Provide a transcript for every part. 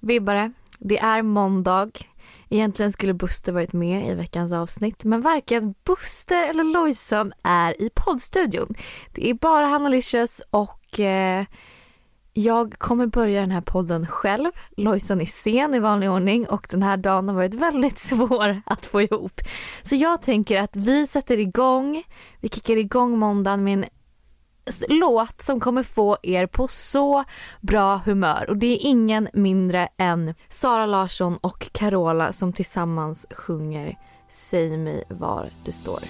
Vibbare, det är måndag. Egentligen skulle Buster varit med i veckans avsnitt men varken Buster eller Lojsan är i poddstudion. Det är bara Hanna Licious och eh, jag kommer börja den här podden själv. Lojsan är sen i vanlig ordning och den här dagen har varit väldigt svår att få ihop. Så jag tänker att vi sätter igång, vi kickar igång måndagen med en låt som kommer få er på så bra humör och det är ingen mindre än Sara Larsson och Carola som tillsammans sjunger Säg mig var du står.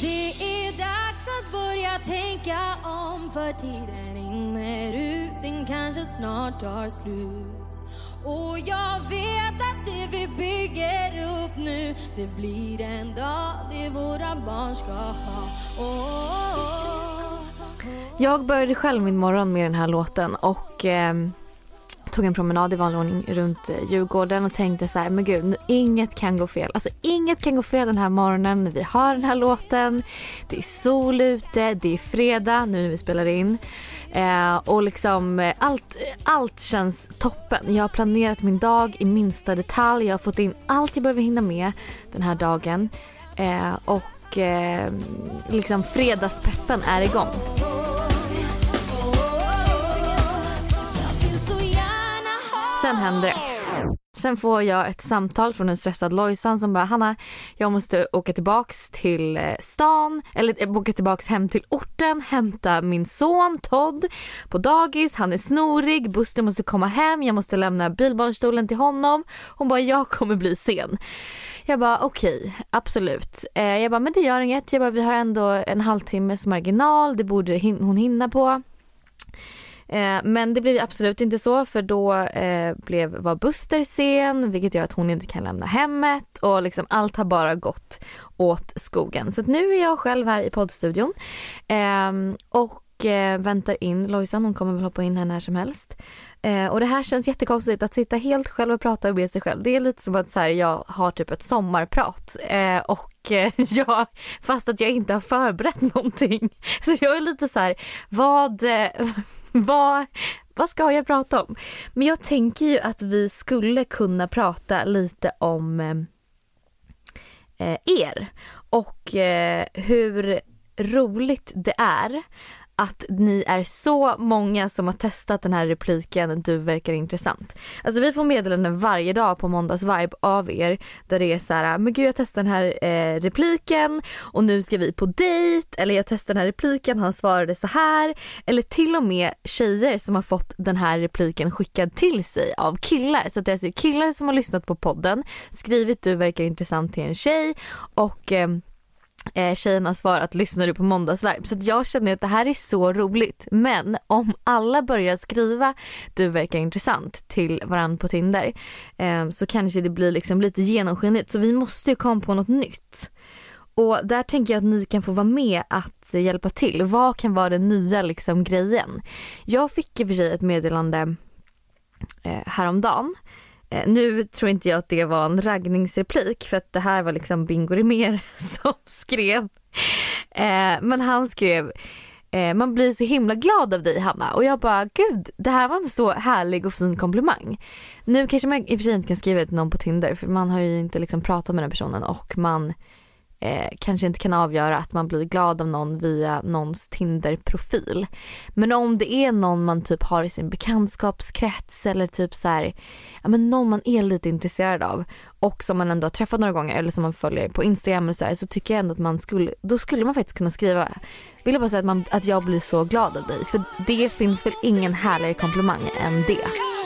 Det är dags att börja tänka om för tiden rinner ut, den kanske snart tar slut. Och jag vet att det vi bygger upp nu, det blir en dag det våra barn ska ha. Oh, oh, oh. Jag började själv min morgon med den här låten och eh, tog en promenad i vanlig ordning runt eh, Djurgården och tänkte så här, men gud, inget kan gå fel. Alltså inget kan gå fel den här morgonen när vi har den här låten. Det är sol ute, det är fredag nu när vi spelar in. Eh, och liksom eh, allt, allt känns toppen. Jag har planerat min dag i minsta detalj. Jag har fått in allt jag behöver hinna med den här dagen. Eh, och eh, liksom fredagspeppen är igång. Sen händer det. Sen får jag ett samtal från en stressad Lojsan som bara Hanna jag måste åka tillbaks till eh, stan eller eh, åka tillbaks hem till orten, hämta min son Todd på dagis, han är snorig, Buster måste komma hem, jag måste lämna bilbarnstolen till honom. Hon bara jag kommer bli sen. Jag bara okej, okay, absolut. Eh, jag bara men det gör inget, jag bara vi har ändå en halvtimmes marginal, det borde hon hinna på. Eh, men det blev absolut inte så för då eh, blev, var Buster sen vilket gör att hon inte kan lämna hemmet och liksom allt har bara gått åt skogen. Så nu är jag själv här i poddstudion eh, och eh, väntar in Lojsan, hon kommer väl hoppa in här när som helst. Eh, och det här känns jättekonstigt att sitta helt själv och prata med sig själv. Det är lite som att så här, jag har typ ett sommarprat eh, och eh, jag, fast att jag inte har förberett någonting. Så jag är lite så här, vad, eh, vad, vad ska jag prata om? Men jag tänker ju att vi skulle kunna prata lite om eh, eh er och eh, hur roligt det är att ni är så många som har testat den här repliken du verkar intressant. Alltså vi får meddelanden varje dag på måndagsvibe av er där det är så här, men gud jag testar den här eh, repliken och nu ska vi på dejt eller jag testar den här repliken, han svarade så här eller till och med tjejer som har fått den här repliken skickad till sig av killar. Så det är alltså killar som har lyssnat på podden, skrivit du verkar intressant till en tjej och eh, eh, tjejerna svarat lyssnar du på måndagsvibe? Så jag känner att det här är så roligt. Men om alla börjar skriva du verkar intressant till varandra på Tinder eh, så kanske det blir liksom lite genomskinligt. Så vi måste ju komma på något nytt. Och där tänker jag att ni kan få vara med att hjälpa till. Vad kan vara den nya liksom grejen? Jag fick i och för sig ett meddelande eh, häromdagen Eh, nu tror inte jag att det var en raggningsreplik för att det här var liksom Bingo Rimér som skrev. Eh, men han skrev eh, man blir så himla glad av dig Hanna och jag bara gud det här var en så härlig och fin komplimang. Nu kanske man i och för sig inte kan skriva till någon på Tinder för man har ju inte liksom pratat med den personen och man eh, kanske inte kan avgöra att man blir glad av någon via någons Tinder-profil. Men om det är någon man typ har i sin bekantskapskrets eller typ så här, ja men någon man är lite intresserad av och som man ändå har träffat några gånger eller som man följer på Instagram och så, här, så tycker jag ändå att man skulle, då skulle man faktiskt kunna skriva, vill jag bara säga att, man, att jag blir så glad av dig. För det finns väl ingen härligare komplimang än det.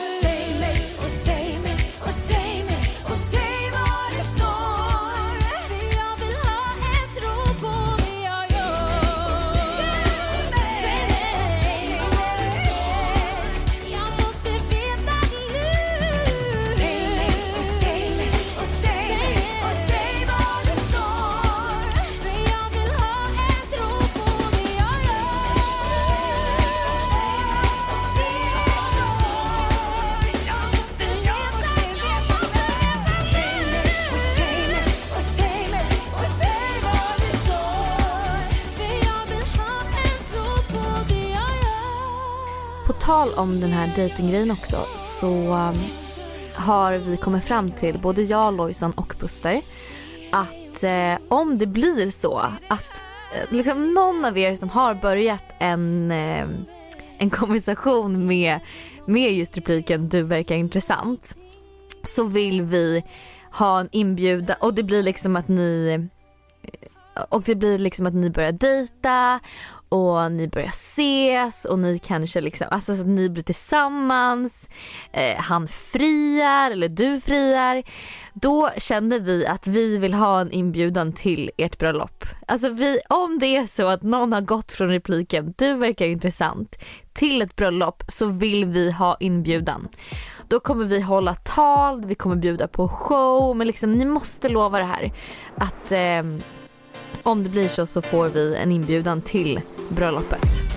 Tal om den här dejtinggrejen också så um, har vi kommit fram till, både jag, Lojsan och Buster, att eh, om det blir så att eh, liksom någon av er som har börjat en, eh, en konversation med, med just repliken du verkar intressant så vill vi ha en inbjudan och det blir liksom att ni eh, och det blir liksom att ni börjar dejta och ni börjar ses och ni kanske liksom, alltså så att ni blir tillsammans, eh, han friar eller du friar. Då känner vi att vi vill ha en inbjudan till ert bröllop. Alltså vi, om det är så att någon har gått från repliken du verkar intressant till ett bröllop så vill vi ha inbjudan. Då kommer vi hålla tal, vi kommer bjuda på show men liksom ni måste lova det här att eh, om det blir så så får vi en inbjudan till bröllopet.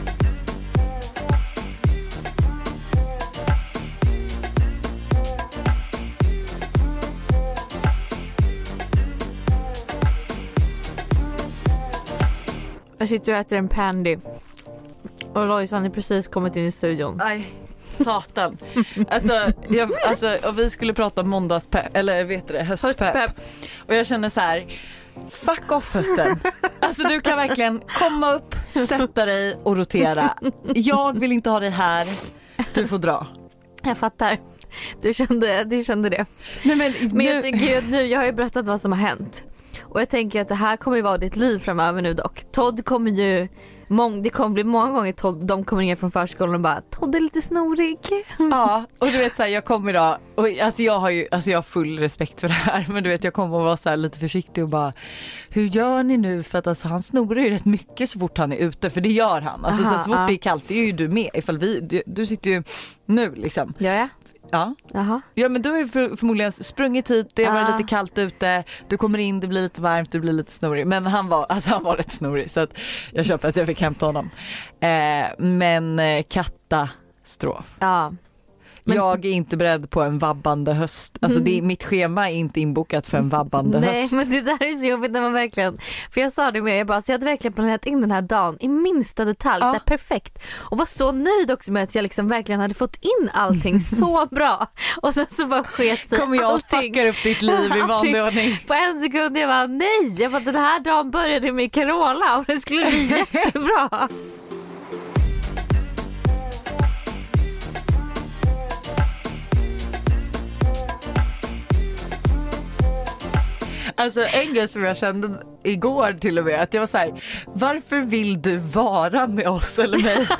Jag sitter och äter en pandy. Och Lojsan har precis kommit in i studion. Aj, satan. Alltså, jag, alltså och vi skulle prata om måndagspepp, eller vet du det, höstpepp. Höstpepp. Och jag känner så här. Fuck off hösten. Alltså du kan verkligen komma upp, sätta dig och rotera. Jag vill inte ha dig här. Du får dra. Jag fattar. Du kände, du kände det. Nej, men, Men jag nu, tänker att nu, jag har ju berättat vad som har hänt. Och jag tänker att det här kommer ju vara ditt liv framöver nu dock. Todd kommer ju, mång, det kommer bli många gånger Todd, de kommer ner från förskolan och bara Todd är lite snorig. Ja och du vet så här, jag kommer idag och alltså jag har ju alltså jag har full respekt för det här men du vet jag kommer att vara så här lite försiktig och bara hur gör ni nu för att alltså han snorar ju rätt mycket så fort han är ute för det gör han alltså Aha, så, så fort ja. det är kallt det är ju du med ifall vi du, du sitter ju nu liksom Gör jag? Ja Jaha. Ja men du har ju för- förmodligen sprungit hit, det har varit Ah. lite kallt ute, du kommer in, det blir lite varmt, du blir lite snorig. Men han var, alltså han var rätt snorig så att jag köper att jag fick hämta honom. Eh, men eh, katastrof. Ja. Men- Jag är inte beredd på en vabbande höst. Alltså det, är- mitt schema är inte inbokat för en vabbande Nej höst. men det där är så jobbigt när man verkligen, för jag sa det med, jag bara så jag hade verkligen planerat in den här dagen i minsta detalj, Ja. så här, perfekt. Och var så nöjd också med att jag liksom verkligen hade fått in allting så bra. Och sen så bara sket sig Kommer jag och allting. fuckar upp ditt liv i vanlig ordning. På en sekund jag bara nej, jag bara, den här dagen började med Carola och det skulle bli jättebra. Alltså en grej som jag kände igår till och med att jag var så här, varför vill du vara med oss eller mig?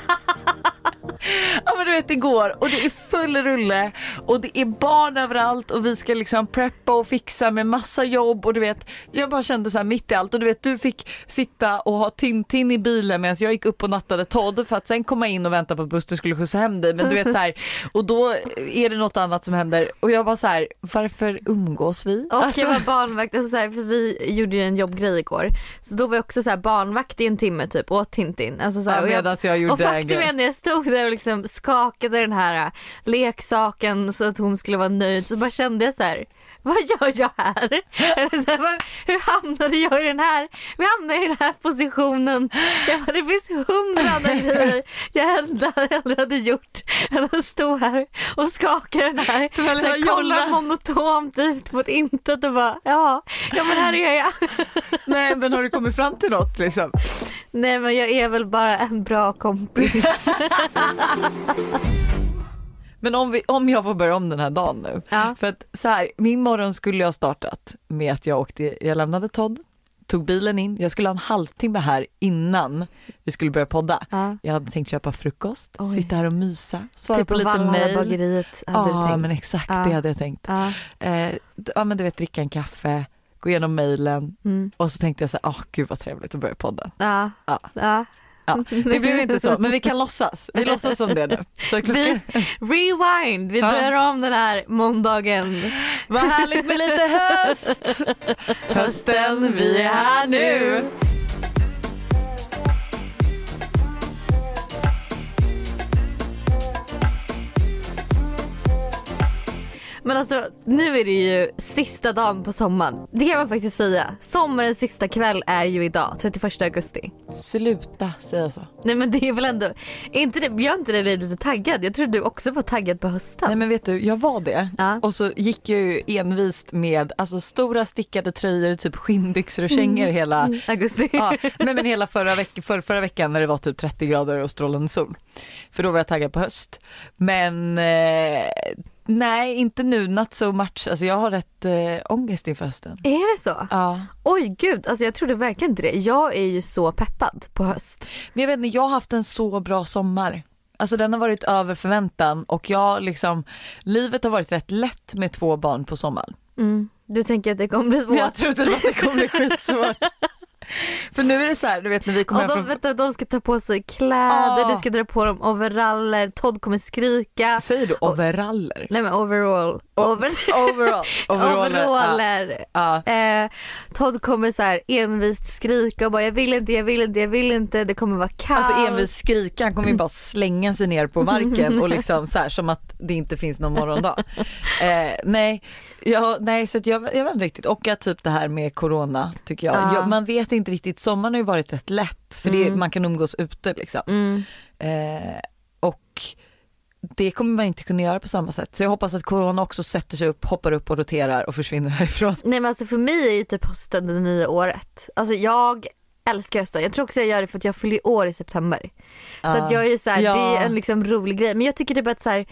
Ja men du vet igår. Och det är full rulle. Och det är barn överallt. Och vi ska liksom preppa och fixa med massa jobb. Och du vet jag bara kände så här mitt i allt. Och du vet du fick sitta och ha Tintin i bilen medan jag gick upp och nattade Todd för att sen komma in och vänta på att Buster skulle skjutsa hem dig. Men du vet så här och då är det något annat som händer. Och jag var så här varför umgås vi? Och Alltså- jag var barnvakt, alltså så här, för vi gjorde ju en jobbgrej igår. Så då var jag också så här barnvakt i en timme typ åt Tintin. Alltså så här, Ja, och jag, jag gjorde och faktum är när jag stod där och liksom skakade den här äh, leksaken så att hon skulle vara nöjd så bara kände jag så här. Vad gör jag här? Hur hamnade jag i den här? Hur hamnade i den här positionen? Jag bara, det finns hundra andra grejer jag hellre, hellre hade gjort än att stå här och skaka den här. Kollat. kollar monotont ut mot intet och bara ja, ja men här är jag. Nej men har du kommit fram till något liksom? Nej men jag är väl bara en bra kompis. Men om, vi, om jag får börja om den här dagen nu. Ja. För att så här, min morgon skulle jag startat med att jag åkte, jag lämnade Todd, tog bilen in, jag skulle ha en halvtimme här innan vi skulle börja podda. Ja. Jag hade tänkt köpa frukost, Oj. sitta här och mysa, svara Typ på lite mail. bageriet hade du Ja tänkt. men exakt Ja. det hade jag tänkt. Ja. Eh, ja men du vet dricka en kaffe, gå igenom mailen Mm. och så tänkte jag så här, åh gud vad trevligt att börja podden. Ja. Ja. Ja. Ja, det blev inte så men vi kan låtsas, vi låtsas som det nu. Så klockan, Vi, rewind, vi Ja. börjar om den här måndagen. Vad härligt med lite höst! Hösten, vi är här nu! Men alltså nu är det ju sista dagen på sommaren. Det kan man faktiskt säga. Sommarens sista kväll är ju idag, 31 augusti. Sluta säga så. Nej men det är väl ändå, inte det, gör inte det lite taggad? Jag trodde du också var taggad på hösten. Nej men vet du, jag var det. Ja. Och så gick jag ju envist med alltså, stora stickade tröjor, typ skinnbyxor och kängor hela Augusti. Ja, nej men hela förra, veck för, förra veckan när det var typ 30 grader och strålande sol. För då var jag taggad på höst. Men eh, nej inte nu, not so much. Alltså jag har rätt eh, ångest inför hösten. Är det så? Ja. Oj gud, alltså jag trodde verkligen inte det. Jag är ju så peppad på höst. Men jag vet inte, jag har haft en så bra sommar. Alltså den har varit över förväntan och jag liksom, livet har varit rätt lätt med två barn på sommaren. Mm. Du tänker att det kommer bli svårt? Men jag trodde att det kommer bli skitsvårt. För nu är det så här, du vet när vi kommer Och de, från... de ska ta på sig kläder, Ja. du ska dra på dem overaller, Todd kommer skrika. Säger du overaller? Nej men overall. Over... Overall. Overaller. Overaller. Ja. Eh, Todd kommer så här envist skrika och bara jag vill inte, jag vill inte, jag vill inte, det kommer vara kallt. Alltså envis skrika, han kommer ju bara slänga sig ner på marken och liksom så här som att det inte finns någon morgondag. Eh, nej, ja, nej så att jag, jag vet inte riktigt och att typ det här med corona tycker jag, Ja. jag man vet inte riktigt, sommaren har ju varit rätt lätt för det, man kan umgås ute liksom. Mm. Eh, och det kommer man inte kunna göra på samma sätt. Så jag hoppas att corona också sätter sig upp, hoppar upp och roterar och försvinner härifrån. Nej men alltså för mig är ju typ hösten det nya året. Alltså jag älskar hösten. Jag tror också jag gör det för att jag fyller år i september. Så att jag är så här, Ja. det är en liksom rolig grej. Men jag tycker typ att så här,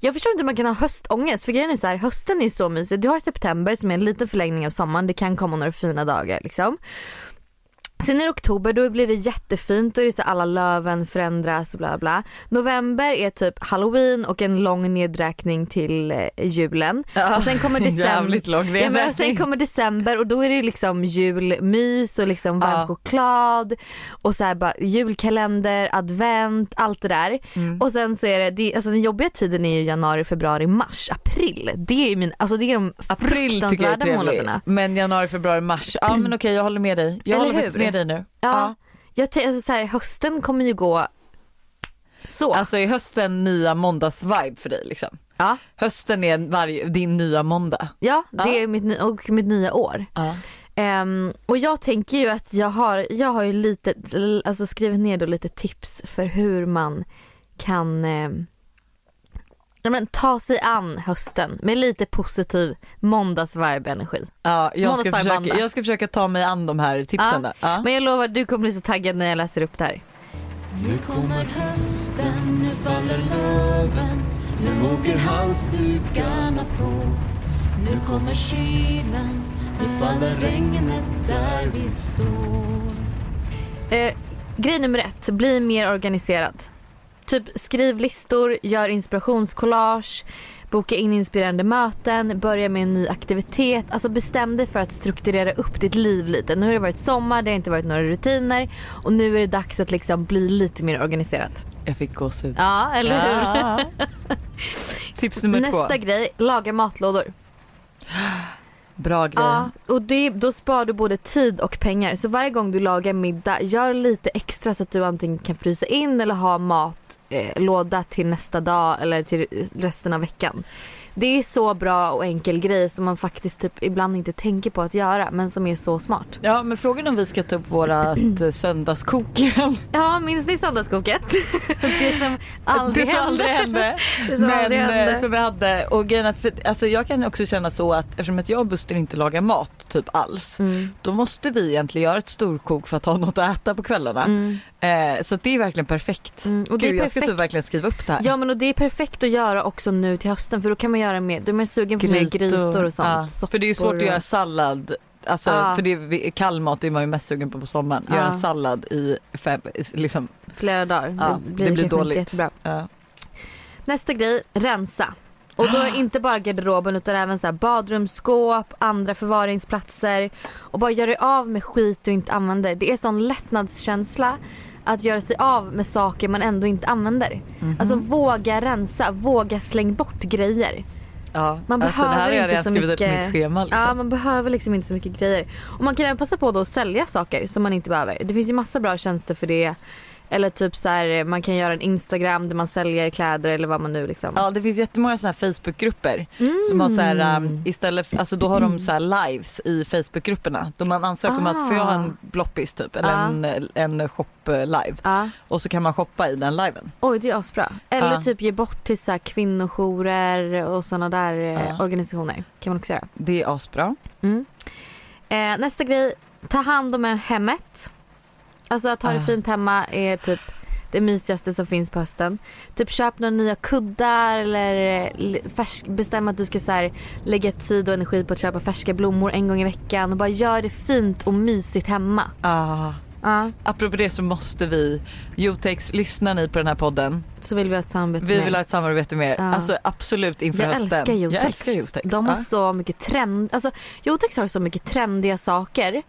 jag förstår inte hur man kan ha höstångest för grejen är så här, hösten är så mysig. Du har september som är en liten förlängning av sommaren, det kan komma några fina dagar liksom. Sen är det oktober, då blir det jättefint, då är det så alla löven förändras och bla bla. November är typ halloween och en lång nedräkning till eh, julen. Och sen kommer december. Lång Ja, men sen kommer december och då är det liksom julmys och liksom varm Ja. choklad och så bara julkalender, advent, allt det där. Mm. Och sen så är det, det, alltså den jobbiga tiden är ju januari, februari, mars, april. Det är ju min, alltså det är de April fruktansvärda månaderna. Men januari, februari, mars. Ja men okej jag håller med dig. Jag Eller håller hur? Med dig nu. Ja. Jag tän- alltså så här, hösten kommer ju gå så. Alltså är hösten nya måndagsvibe för dig liksom? ja. Hösten är varje, din nya måndag. ja, det Ja. är mitt, och mitt nya år. Ja. Ehm, och jag tänker ju att jag har, jag har ju lite, alltså skrivit ner då lite tips för hur man kan ehm, ja, men, ta sig an hösten med lite positiv måndagsvibe-energi. Ja, jag, ska Måndagsvibe försöka, jag ska försöka ta mig an de här tipsen. Ja. Ja. Men jag lovar, du kommer bli så taggad när jag läser upp det här. Nu kommer hösten, nu faller löven Nu åker halsdukarna på Nu kommer kylan, nu faller regnet där vi står Eh, grej nummer ett, bli mer organiserad. Typ skriv listor, gör inspirationscollage, boka in inspirerande möten, börja med en ny aktivitet. Alltså bestäm dig för att strukturera upp ditt liv lite. Nu har det varit sommar, det har inte varit några rutiner och nu är det dags att liksom bli lite mer organiserat. Jag fick gåshud. Ja, eller hur? Ja. Tips nummer Nästa två. grej, laga matlådor. Bra grej. Ja, och det, då sparar du både tid och pengar. Så varje gång du lagar middag, gör lite extra så att du antingen kan frysa in eller ha matlåda eh, till nästa dag eller till resten av veckan. Det är så bra och enkel grej som man faktiskt typ ibland inte tänker på att göra men som är så smart. Ja men frågan om vi ska ta upp vårat eh, söndagskok igen. Ja, minns ni söndagskoket? det som aldrig det som hände. aldrig hände. Det som men aldrig hände. eh, som vi hade. Och grejen att för, alltså jag kan också känna så att eftersom att jag och Buster inte lagar mat typ alls. Mm. Då måste vi egentligen göra ett storkok för att ha något att äta på kvällarna. Mm. Eh, så det är verkligen perfekt. Mm, och det Gud, är jag ska typ perfekt. verkligen skriva upp det här. Ja men och det är perfekt att göra också nu till hösten för då kan man göra mer, då är man sugen på mer grytor och sånt. Ja, för det är ju svårt att göra sallad. Alltså, Ja. För det är, kall mat är man ju mest sugen på på sommaren. Göra Ja. en sallad i fem, liksom, flera dagar. ja, det blir, det blir dåligt. Ja. Nästa grej, rensa. Och då är inte bara garderoben utan även så här badrumsskåp, andra förvaringsplatser. Och bara göra av med skit du inte använder. Det är sån lättnadskänsla att göra sig av med saker man ändå inte använder. Mhm. Alltså våga rensa, våga släng bort grejer. Ja. Man alltså, det här har behöver jag inte redan så upp mycket- i mitt schema. Liksom. Ja man behöver liksom inte så mycket grejer. Och man kan även passa på då att sälja saker som man inte behöver. Det finns ju massa bra tjänster för det. Eller typ så här, man kan göra en Instagram där man säljer kläder eller vad man nu liksom. Ja det finns jättemånga sådana här Facebookgrupper som har så här um, istället för, alltså då har de så här lives i Facebookgrupperna då man ansöker om att få jag ha en bloppis typ eller Ah. en, en shop eh, live Ja. och så kan man shoppa i den liven. Oj det är asbra. Eller Ja. typ ge bort till så här kvinnojourer och sådana där eh, Ja. organisationer. Kan man också göra. Det är asbra. Mm. Eh, nästa grej, ta hand om hemmet. Alltså att ha det Ah. fint hemma är typ det mysigaste som finns på hösten. Typ köp några nya kuddar eller eh, färsk, bestäm att du ska så här, lägga tid och energi på att köpa färska blommor en gång i veckan och bara gör det fint och mysigt hemma. Ah. Ja, Apropå det så måste vi, Jotex, lyssnar ni på den här podden? så vill vi ha ett samarbete Vi med vill ha ett samarbete med. Ja. Alltså absolut inför jag hösten. älskar Jotex. Jag älskar Jotex. De har Ja. så mycket trend, alltså Jotex har så mycket trendiga saker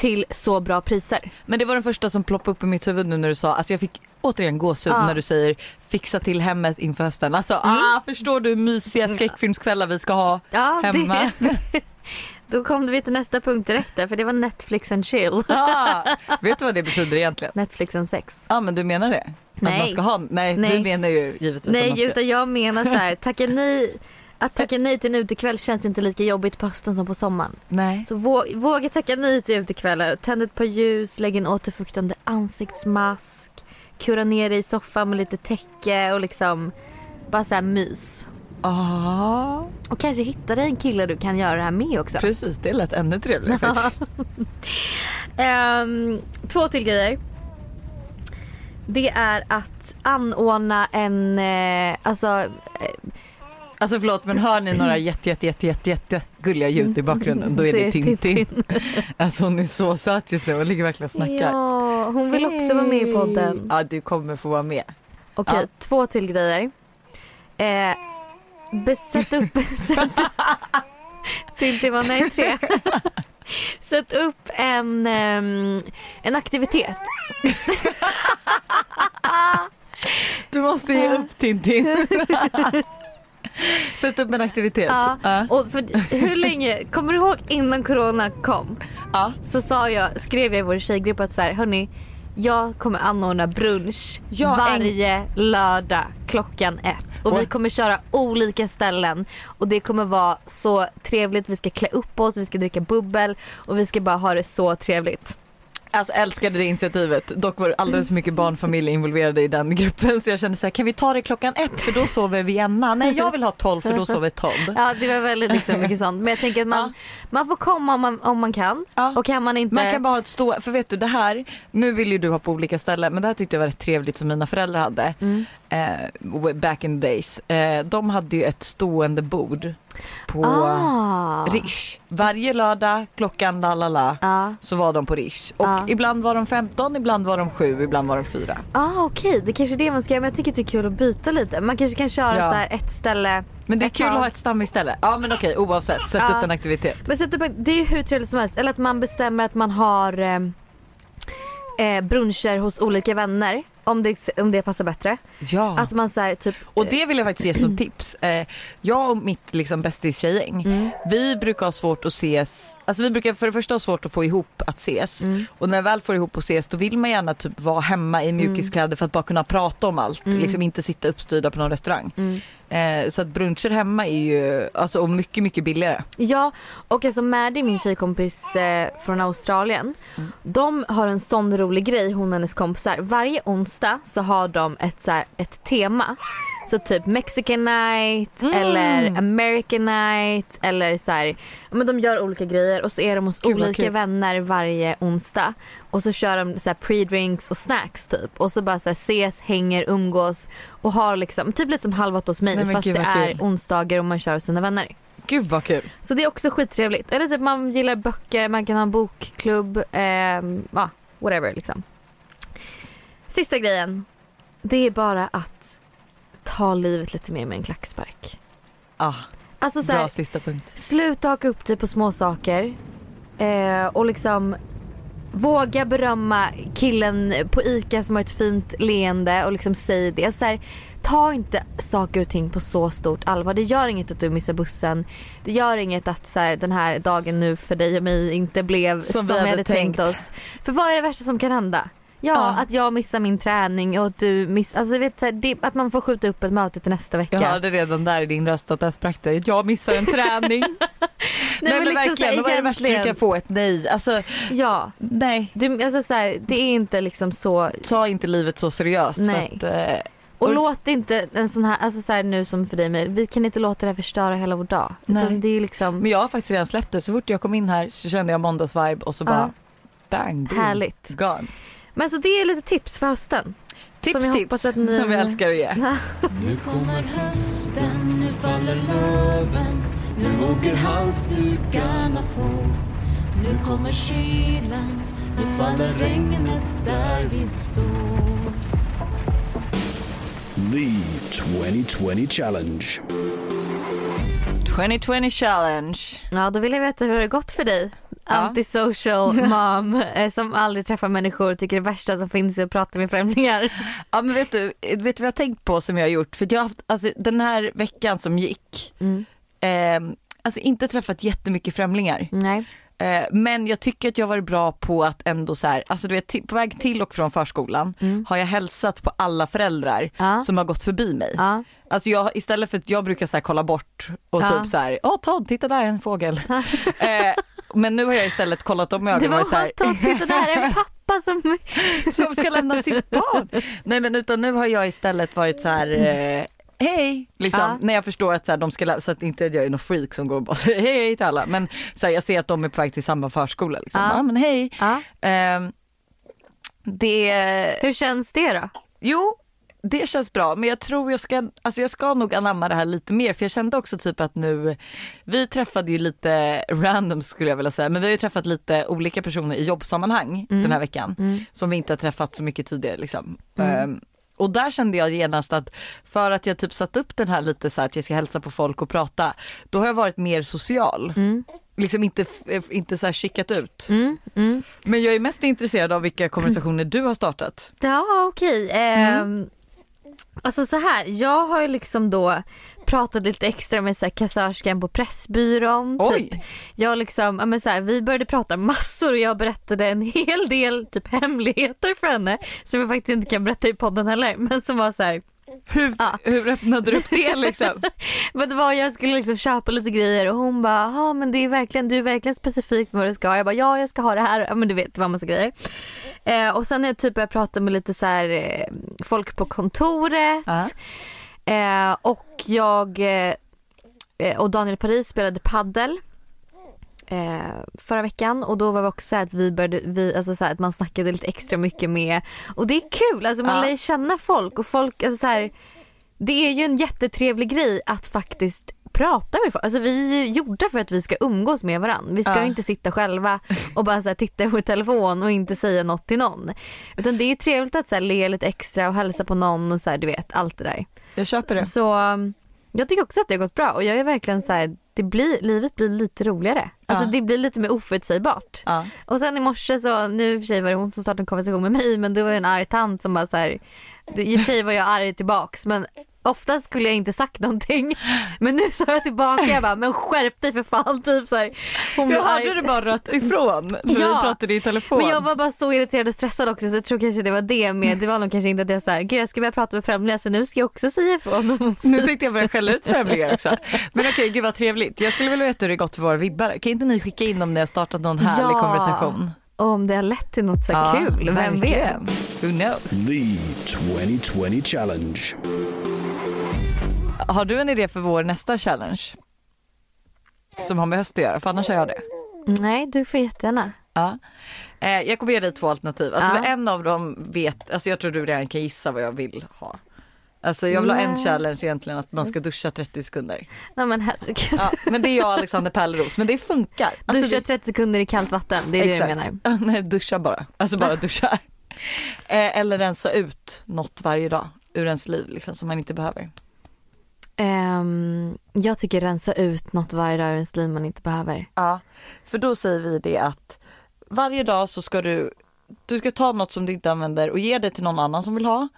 till så bra priser. Men det var den första som ploppade upp i mitt huvud nu när du sa, alltså jag fick återigen gåshud Ja. när du säger fixa till hemmet inför hösten. Alltså Mm. ah, förstår du mysiga skräckfilmskvällar vi ska ha Ja, hemma? Det, då kom vi till nästa punkt direkt där, för det var Netflix and chill. ah, vet du vad det betyder egentligen? Netflix and sex. Ja ah, men du menar det? Att Nej. man ska ha, nej, Nej. du menar ju givetvis att Nej, ska. utan jag menar så här, tacka nej, att tacka nej till en utekväll känns inte lika jobbigt på hösten som på sommaren. Nej. Så vå- våga tacka nej till utekvällar. Tänd ett par ljus, lägg en återfuktande ansiktsmask, kura ner dig i soffan med lite täcke och liksom bara så här mys. Ah, Och kanske hitta dig en kille du kan göra det här med också. precis, det lät ännu trevligare. Ehm, två till grejer. Det är att anordna en, eh, alltså Alltså förlåt men hör ni några jätte jätte jätte jätte, jätte gulliga ljud i bakgrunden då är det Tintin. Alltså hon är så söt just nu och ligger verkligen och snackar. Ja, hon vill också vara med i podden. Ja du kommer få vara med. Okej, Ja. två till grejer. Eh, besätt upp... Sätt, till var nej, tre. Sätt upp en, ehm, en aktivitet. Du måste ge upp Tintin. Sätt upp en aktivitet. Ja. Ja. Och för, hur länge, kommer du ihåg innan corona kom? Ja. Så sa jag, skrev jag i vår tjejgrupp att så här, hörni, jag kommer anordna brunch Ja, en- varje lördag klockan ett. Och vi kommer köra olika ställen. Och det kommer vara så trevligt. Vi ska klä upp oss, vi ska dricka bubbel och vi ska bara ha det så trevligt. Alltså älskade det initiativet. Dock var alldeles för mycket barnfamiljer involverade i den gruppen så jag kände så här, kan vi ta det klockan ett för då sover Vienna? Nej jag vill ha tolv för då sover Todd. Ja det var väldigt liksom mycket sånt. Men jag tänker att man, man får komma om man, om man kan. Ja. Och kan man inte... Man kan bara ha ett stå, för vet du det här, nu vill ju du ha på olika ställen men det här tyckte jag var rätt trevligt som mina föräldrar hade. Mm. Eh, back in the days. Eh, de hade ju ett stående bord på Ah. Rish. Varje lördag klockan la la la Ja. så var de på Rish. Och Ja. ibland var de 15, ibland var de 7, ibland var de 4. Ah, okej, det kanske är det man ska göra men jag tycker det är kul att byta lite. Man kanske kan köra Ja. så här ett ställe. Men det är kul att ha ett stammisställe. Ja men okej oavsett, sätt Ja. upp en aktivitet. Men sätt upp, det är ju hur trevligt som helst. Eller att man bestämmer att man har eh, eh, bruncher hos olika vänner. Om det, om det passar bättre. Ja. Att man säger typ Och det vill jag faktiskt ge som tips. Eh, jag och mitt liksom bästis-tjejgäng, Mm. vi brukar ha svårt att ses, alltså vi brukar för det första ha svårt att få ihop att ses Mm. och när vi väl får ihop att ses då vill man gärna typ vara hemma i mjukiskläder för att bara kunna prata om allt, Mm. liksom inte sitta uppstyrda på någon restaurang. Eh, så att bruncher hemma är ju, alltså och mycket mycket billigare. Ja, och alltså Maddie, min tjejkompis eh, från Australien. Mm. De har en sån rolig grej, hon och hennes kompisar. Varje onsdag så har de ett, så här, ett tema. Så typ Mexican night Mm. eller American night eller så här, men de gör olika grejer och så är de hos vad olika kul. vänner varje onsdag. Och så kör de så här pre-drinks och snacks typ. Och så bara så här ses, hänger, umgås och har liksom, typ lite som Halv åtta hos mig Nej, fast gud, det är kul. onsdagar och man kör hos sina vänner. Gud vad kul. Så det är också skittrevligt. Eller typ man gillar böcker, man kan ha en bokklubb, ja, whatever liksom. Sista grejen. Det är bara att ta livet lite mer med en klackspark. Ah, Alltså så bra här, sista punkt. sluta haka upp dig på små saker eh, och liksom våga berömma killen på ICA som har ett fint leende och liksom säg det. Så här, ta inte saker och ting på så stort allvar. Det gör inget att du missar bussen. Det gör inget att så här, den här dagen nu för dig och mig inte blev Som som, vi hade tänkt tänkt. oss. För vad är det värsta som kan hända? Ja, Ja. att jag missar min träning och att du missar, alltså vet, det, att man får skjuta upp ett möte till nästa vecka. Jag hörde redan där i din röst att där sprack det. Jag missar en träning. nej, men men, liksom verkligen, här, vad är det värsta du kan få? Ett nej. Alltså Ja, nej. du, alltså så här, det är inte liksom så Ta inte livet så seriöst. Nej. Att, eh, och Och- låt inte en sån här, alltså så här nu som för dig med, vi kan inte låta det här förstöra hela vår dag. Nej. Det är liksom men jag har faktiskt redan släppt det. Så fort jag kom in här så kände jag måndagsvibe och så bara bang, boom, härligt. gone. Men så det är lite tips för hösten. Tips, Som tips ni- som vi älskar att ge. Nu kommer hösten, nu faller löven Nu åker halsdukarna på Nu kommer kylan, nu faller regnet där vi står The 2020 Challenge. 2020 challenge. Ja, då vill jag veta hur det har gått för dig. Antisocial mom eh, som aldrig träffar människor och tycker det värsta som finns är att prata med främlingar. Ja men vet du, vet du vad jag har tänkt på som jag har gjort? För jag har haft, alltså den här veckan som gick, Mm. eh, alltså inte träffat jättemycket främlingar. Nej. Eh, men jag tycker att jag varit bra på att ändå så här, alltså du vet på väg till och från förskolan Mm. har jag hälsat på alla föräldrar Ja. som har gått förbi mig. Ja. Alltså jag, istället för att jag brukar så här kolla bort och Ja. typ så här, åh Todd titta där är en fågel. eh, men nu har jag istället kollat Det ögonen och varit så här, Todd, titta där är en pappa som... som ska lämna sitt barn. Nej men utan nu har jag istället varit så här eh, hej, liksom, Ja. när jag förstår att så, här, de ska, så att inte jag är någon freak som går och bara säger hej, hej till alla. Men så här, jag ser att de är på väg till samma förskola. Liksom. Ja. Ja. men hej. Ja. Ehm, det, Hur känns det då? jo det känns bra men jag tror jag ska, alltså jag ska nog anamma det här lite mer för jag kände också typ att nu, vi träffade ju lite random skulle jag vilja säga men vi har ju träffat lite olika personer i jobbsammanhang den här veckan Mm. som vi inte har träffat så mycket tidigare liksom. Ehm, och där kände jag genast att för att jag typ satt upp den här lite så här att jag ska hälsa på folk och prata, då har jag varit mer social. Liksom inte, f- inte så här chickat ut. Mm. Mm. Men jag är mest intresserad av vilka konversationer du har startat. Ja okej. Ehm, Alltså så här, jag har ju liksom då pratat lite extra med så här kassörskan på Pressbyrån. Oj. Typ. Jag liksom, ja, men så här, vi började prata massor och jag berättade en hel del typ hemligheter för henne som jag faktiskt inte kan berätta i podden heller men som var så här, Hur, Ja. hur öppnade du upp det liksom? men det var jag skulle liksom köpa lite grejer och hon bara, ja men det är verkligen, du är verkligen specifik med vad du ska ha. Jag bara, ja jag ska ha det här, ja men du vet det var en massa grejer. Eh, och sen har jag typ börjat prata med lite så här eh, folk på kontoret. Ja. Eh, och jag eh, eh, och Daniel Paris spelade paddel eh, förra veckan och då var det också så att vi började, vi, alltså så att man snackade lite extra mycket med och det är kul, alltså man Ja. lär känna folk och folk, alltså så här, det är ju en jättetrevlig grej att faktiskt prata med folk. Alltså vi är ju gjorda för att vi ska umgås med varandra. Vi ska Ja. ju inte sitta själva och bara så titta i vår telefon och inte säga något till någon. Utan det är ju trevligt att så här, le lite extra och hälsa på någon och så här, du vet allt det där. Jag köper det. Så um, jag tycker också att det har gått bra och jag är verkligen så här, det blir, livet blir lite roligare. Alltså Ja. det blir lite mer oförutsägbart. Ja. Och sen i morse så, nu i och för sig var det hon som startade en konversation med mig men det var en arg tant som bara så här, det- i och för sig var jag arg tillbaks men ofta skulle jag inte sagt någonting. Men nu sa jag tillbaka, jag bara men skärp dig för fan typ så här. Hon Jag hade arg. det bara rött ifrån när Ja. vi pratade i telefon. Men jag var bara så irriterad och stressad också så jag tror kanske det var det med. Det var nog kanske inte att jag såhär, gud jag ska börja prata med främlingar så nu ska jag också säga ifrån. Nu tänkte jag börja skälla ut främlingar också. Men okej, gud vad trevligt. Jag skulle vilja veta hur det gått för våra vibbar. Kan inte ni skicka in om ni har startat någon härlig Ja. konversation? Och om det har lett till något så här kul, vem vet? verkligen. Who knows? The 2020 Challenge. Har du en idé för vår nästa challenge? Som har med höst att göra, för annars har jag det. Nej, du får jättegärna. Ja. Eh, jag kommer ge dig två alternativ. Alltså Ja. en av dem vet, alltså jag tror du redan kan gissa vad jag vill ha. Alltså jag vill ha en Nej. challenge egentligen att man ska duscha 30 sekunder. Nej men herregud. Ja, men det är jag och Alexander Pärleros, men det funkar. Alltså, Duscha det- 30 sekunder i kallt vatten, det är det du Exakt. menar. Nej, duscha bara. Alltså bara duscha. Eh, eller rensa ut något varje dag ur ens liv liksom, som man inte behöver. Ehm, jag tycker rensa ut något varje dag ur ens liv man inte behöver. Ja, för då säger vi det att varje dag så ska du, du ska ta något som du inte använder och ge det till någon annan som vill ha.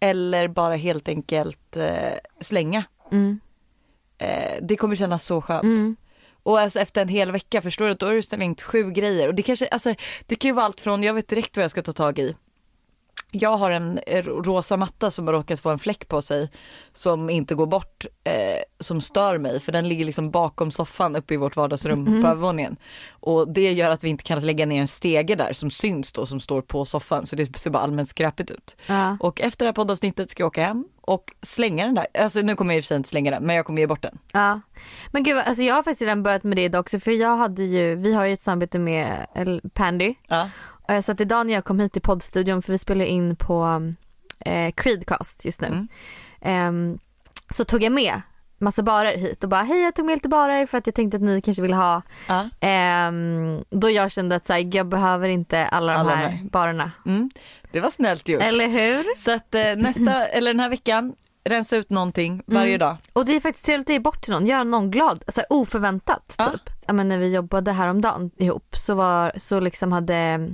Eller bara helt enkelt eh, slänga. Mm. Eh, det kommer kännas så skönt. Mm. Och alltså efter en hel vecka förstår du, då har du slängt sju grejer. Och det kanske, alltså det kan ju vara allt från, jag vet direkt vad jag ska ta tag i. Jag har en rosa matta som har råkat få en fläck på sig som inte går bort, eh, som stör mig för den ligger liksom bakom soffan uppe i vårt vardagsrum på övervåningen. Och det gör att vi inte kan lägga ner en stege där som syns då som står på soffan så det ser bara allmänt skräpigt ut. Ja. Och efter det här poddavsnittet ska jag åka hem och slänga den där. Alltså nu kommer jag i och för sig inte slänga den men jag kommer ge bort den. Ja. Men gud, alltså jag har faktiskt redan börjat med det idag också för jag hade ju, vi har ju ett samarbete med Pandy. Ja. Eh, Så att idag när jag kom hit till poddstudion för vi spelar in på eh, Creedcast just nu. Mm. Ehm, så tog jag med massa barer hit och bara hej jag tog med lite barer för att jag tänkte att ni kanske vill ha. Ja. Ehm, då jag kände att så här, jag behöver inte alla de Alla här, här. barerna. Mm. Det var snällt gjort. Eller hur? Så att eh, nästa, eller den här veckan, rensa ut någonting varje Mm. dag. Och det är faktiskt trevligt att ge bort till någon, göra någon glad, så här, oförväntat Ja. typ. Ja, men när vi jobbade häromdagen ihop så, var, så liksom hade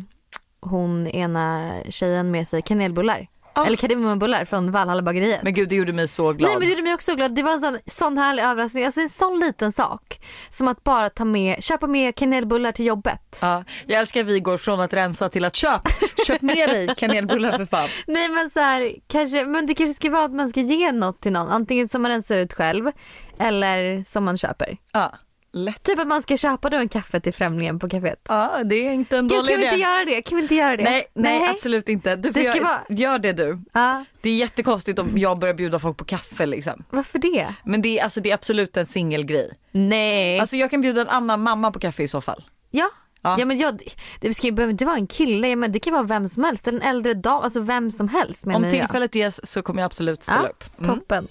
hon ena tjejen med sig kanelbullar. Ja. Eller kardemummabullar från Valhalla bageriet. Men gud det gjorde mig så glad. Nej men det gjorde mig också glad. Det var en sån, sån härlig överraskning. Alltså en sån liten sak. Som att bara ta med, köpa med kanelbullar till jobbet. Ja, jag älskar att vi går från att rensa till att köp, köp med dig kanelbullar för fan. Nej men så här, kanske, men det kanske ska vara att man ska ge något till någon. Antingen som man rensar ut själv eller som man köper. Ja, lätt. Typ att man ska köpa då en kaffe till främlingen på kaféet. Ja, det är inte en Gud, dålig kan vi idé. inte göra det? Kan vi inte göra det? Nej, nej, absolut inte. Du Det ska gör, vara- gör det du. Ja, Det är jättekonstigt om jag börjar bjuda folk på kaffe liksom. varför det? Men det är, alltså, det är absolut en singelgrej. Nej. Alltså jag kan bjuda en annan mamma på kaffe i så fall. ja. Ja. Ja. men jag, det ska ju behöver inte vara en kille, men det kan vara vem som helst. En äldre dam, alltså vem som helst menar Om jag. tillfället ges så kommer jag absolut ställa Ja, upp. Mm. Toppen.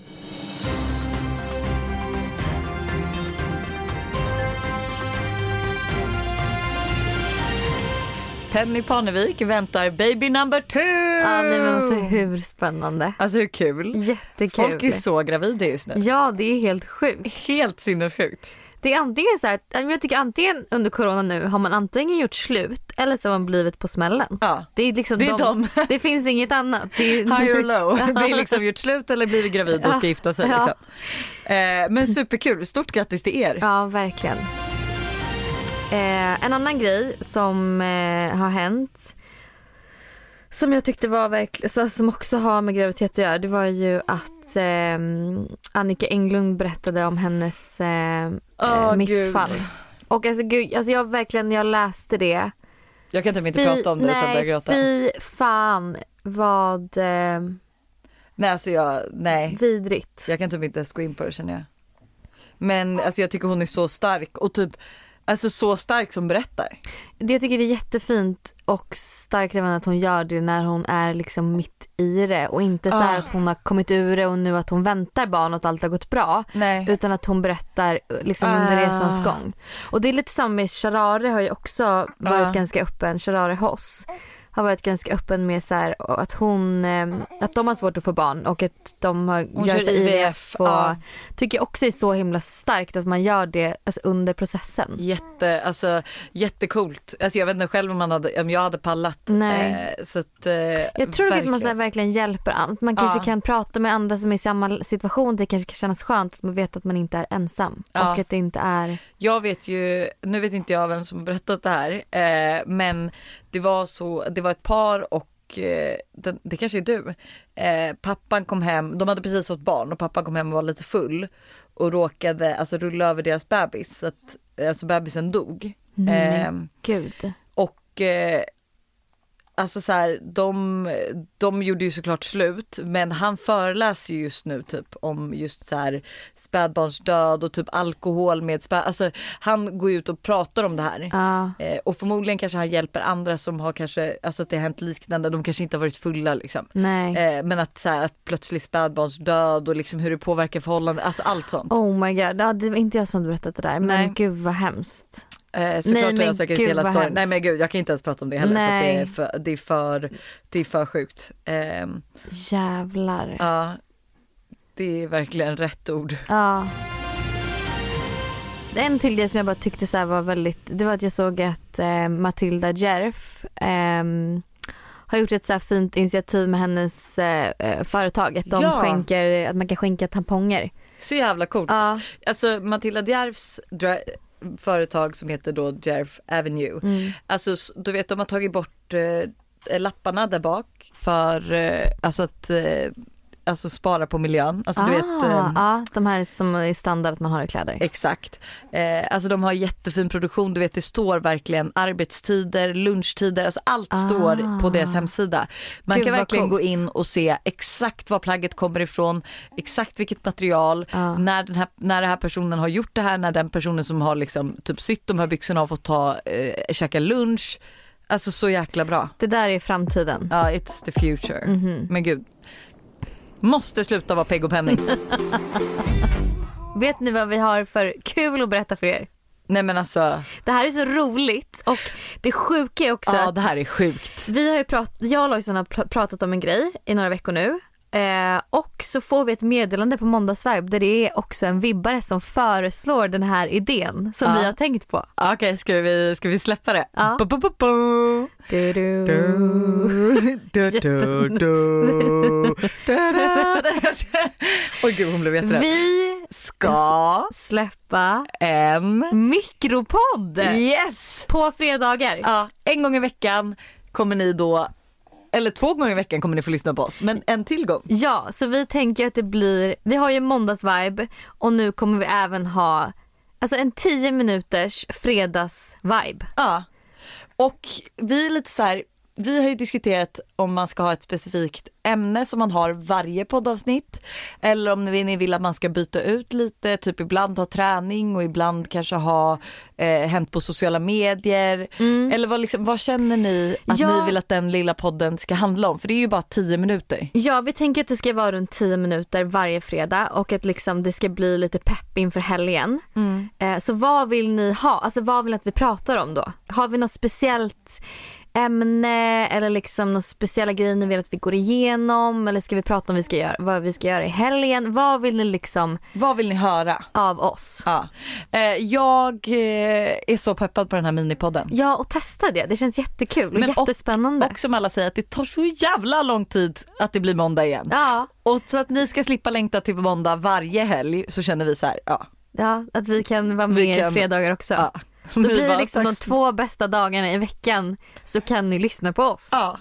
Penny Parnevik väntar baby number two! Ja, nej, men alltså hur spännande. Alltså hur kul? Jättekul. Folk är så gravida just nu. Ja det är helt sjukt. Helt sinnessjukt. Det är antingen så här, jag tycker antingen under corona nu har man antingen gjort slut eller så har man blivit på smällen. Ja. Det är liksom Det är de, de. det finns inget annat. Det är, High or low. Det är liksom gjort slut eller blivit gravid och ska gifta sig. Ja. Liksom. Eh, men superkul, stort grattis till er. Ja verkligen. Eh, en annan grej som eh, har hänt som jag tyckte var verkligen, som också har med graviditet att göra det var ju att eh, Annika Englund berättade om hennes eh, missfall. Gud. Och alltså gud, alltså jag verkligen, jag läste det. Jag kan typ inte prata om det utan börja nej, gråta. fy fan vad eh, Nej alltså jag, nej. vidrigt. Jag kan typ inte ens gå in på det känner jag. Men alltså jag tycker hon är så stark och typ Alltså så stark som berättar. Det jag tycker det är jättefint och starkt även att hon gör det när hon är liksom mitt i det och inte så här Ah. att hon har kommit ur det och nu att hon väntar barn och att allt har gått bra. Nej. Utan att hon berättar liksom under Ah. resans gång. Och det är lite samma med Sharare har ju också varit Ah. ganska öppen, Sharare Hoss har varit ganska öppen med så här, att hon, eh, att de har svårt att få barn och att de har, Hon gör IVF, och ja. tycker jag också är så himla starkt att man gör det alltså, under processen. Jätte, alltså jättecoolt. Alltså jag vet inte själv om, man hade, om jag hade pallat. Nej. Eh, så att, eh, Jag tror att man verkligen. så här, verkligen hjälper an. Man kanske Ja. kan prata med andra som är i samma situation. Det kanske kan kännas skönt att man vet att man inte är ensam. Ja. Och att det inte är... Jag vet ju, nu vet inte jag vem som har berättat det här, eh, men det var så, det var ett par och eh, den, det kanske är du. Eh, pappan kom hem, de hade precis fått barn och pappan kom hem och var lite full och råkade alltså rulla över deras bebis så att alltså bebisen dog. Nej, Eh, gud. och eh, alltså så här, de, de gjorde ju såklart slut men han föreläser ju just nu typ om just så här spädbarnsdöd och typ alkohol med spä, alltså han går ut och pratar om det här. Ja. Eh, och förmodligen kanske han hjälper andra som har kanske, alltså att det har hänt liknande, de kanske inte har varit fulla liksom. Eh, men att så här, att plötsligt spädbarnsdöd och liksom hur det påverkar förhållanden, alltså allt sånt. Oh my god. Ja, det var inte jag som hade berättat det där. Men Nej. gud vad hemskt. Eh, såklart har jag säkert gud, hela storyn. Nej men gud jag kan inte ens prata om det heller Nej. för det är för, det är för, det är för sjukt. Ehm, Jävlar. ja, det är verkligen rätt ord. Ja. En till grej som jag bara tyckte så var väldigt, det var att jag såg att eh, Matilda Djerf ehm, har gjort ett så fint initiativ med hennes eh, eh, företag. Att, de Ja. skänker, att man kan skänka tamponger. Så jävla coolt. Ja. Alltså Matilda Djerfs företag som heter då Djerf Avenue. Mm. Alltså du vet de har tagit bort eh, lapparna där bak för eh, alltså att eh, alltså spara på miljön. Alltså du vet ah, eh, ja, de här som är standard att man har i kläder. Exakt. Eh, alltså de har jättefin produktion, du vet det står verkligen arbetstider, lunchtider, alltså allt Ah. står på deras hemsida. Man kan verkligen gå in och se exakt var plagget kommer ifrån, exakt vilket material, Ja. när, den här, när den här personen har gjort det här, när den personen som har liksom typ sytt de här byxorna har fått ta, eh, käka lunch. Alltså så jäkla bra. Det där är framtiden. Ja, it's the future. Mhm. Men gud. Måste sluta vara pegg och penning. Vet ni vad vi har för kul att berätta för er? Nej men alltså, Det här är så roligt och det sjuka är också ja det här är sjukt. vi har ju pratat, jag och Lojsan har pr- pratat om en grej i några veckor nu. Eh, och så får vi ett meddelande på måndagsvibe där det är också en vibbare som föreslår den här idén som Ja. vi har tänkt på. Okej, ska, vi, ska vi släppa det? Ja. Du, du. Du, du, du, du. Du, du. Oj gud hon blev jätterädd. Vi Ska släppa en mikropodd yes! på fredagar. Ja, en gång i veckan kommer ni då, eller två gånger i veckan kommer ni få lyssna på oss, men en till gång. Ja, så vi tänker att det blir, vi har ju måndagsvibe och nu kommer vi även ha alltså en 10 minuters fredagsvibe. Ja. Och vi är lite så här, vi har ju diskuterat om man ska ha ett specifikt ämne som man har varje poddavsnitt eller om ni vill att man ska byta ut lite, typ ibland ha träning och ibland kanske ha eh, hänt på sociala medier. Eller vad, liksom, vad känner ni att Ja. ni vill att den lilla podden ska handla om? För det är ju bara 10 minuter. Ja, vi tänker att det ska vara runt 10 minuter varje fredag och att liksom det ska bli lite pepp inför helgen. Eh, så vad vill ni ha? Alltså vad vill ni att vi pratar om då? Har vi något speciellt ämne eller liksom några speciella grejer ni vill att vi går igenom eller ska vi prata om vi ska göra, vad vi ska göra i helgen? Vad vill ni liksom Vad vill ni höra? av oss? Ja. Eh, jag eh, är så peppad på den här minipodden. Ja och testa det, det känns jättekul och Men och- jättespännande. Och som alla säger att det tar så jävla lång tid att det blir måndag igen. Ja, Och så att ni ska slippa längta till måndag varje helg så känner vi så här, ja. ja, att vi kan vara Vi med kan- fredagar också. ja. Då blir det liksom de två bästa dagarna i veckan så kan ni lyssna på oss. Ja,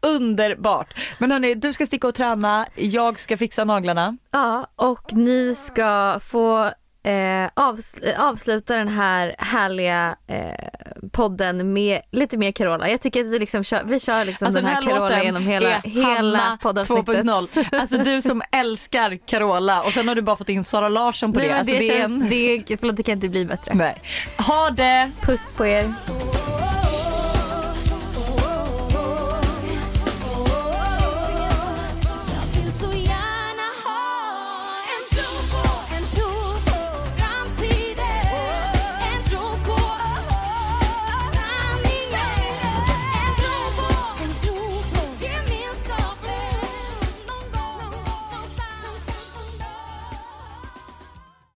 underbart. Men hörni, du ska sticka och träna, jag ska fixa naglarna. Ja, och ni ska få eh, avsl- avsluta den här härliga eh, podden med lite mer Carola. Jag tycker att vi liksom kör, vi kör liksom Alltså den här, Carola låten genom hela, hela poddavsnittet. 2.0. Alltså du som älskar Carola och sen har du bara fått in Sara Larsson på Nej, det. Alltså, det, det känns, en... det, förlåt, det kan inte bli bättre. Nej. Ha det! Puss på er.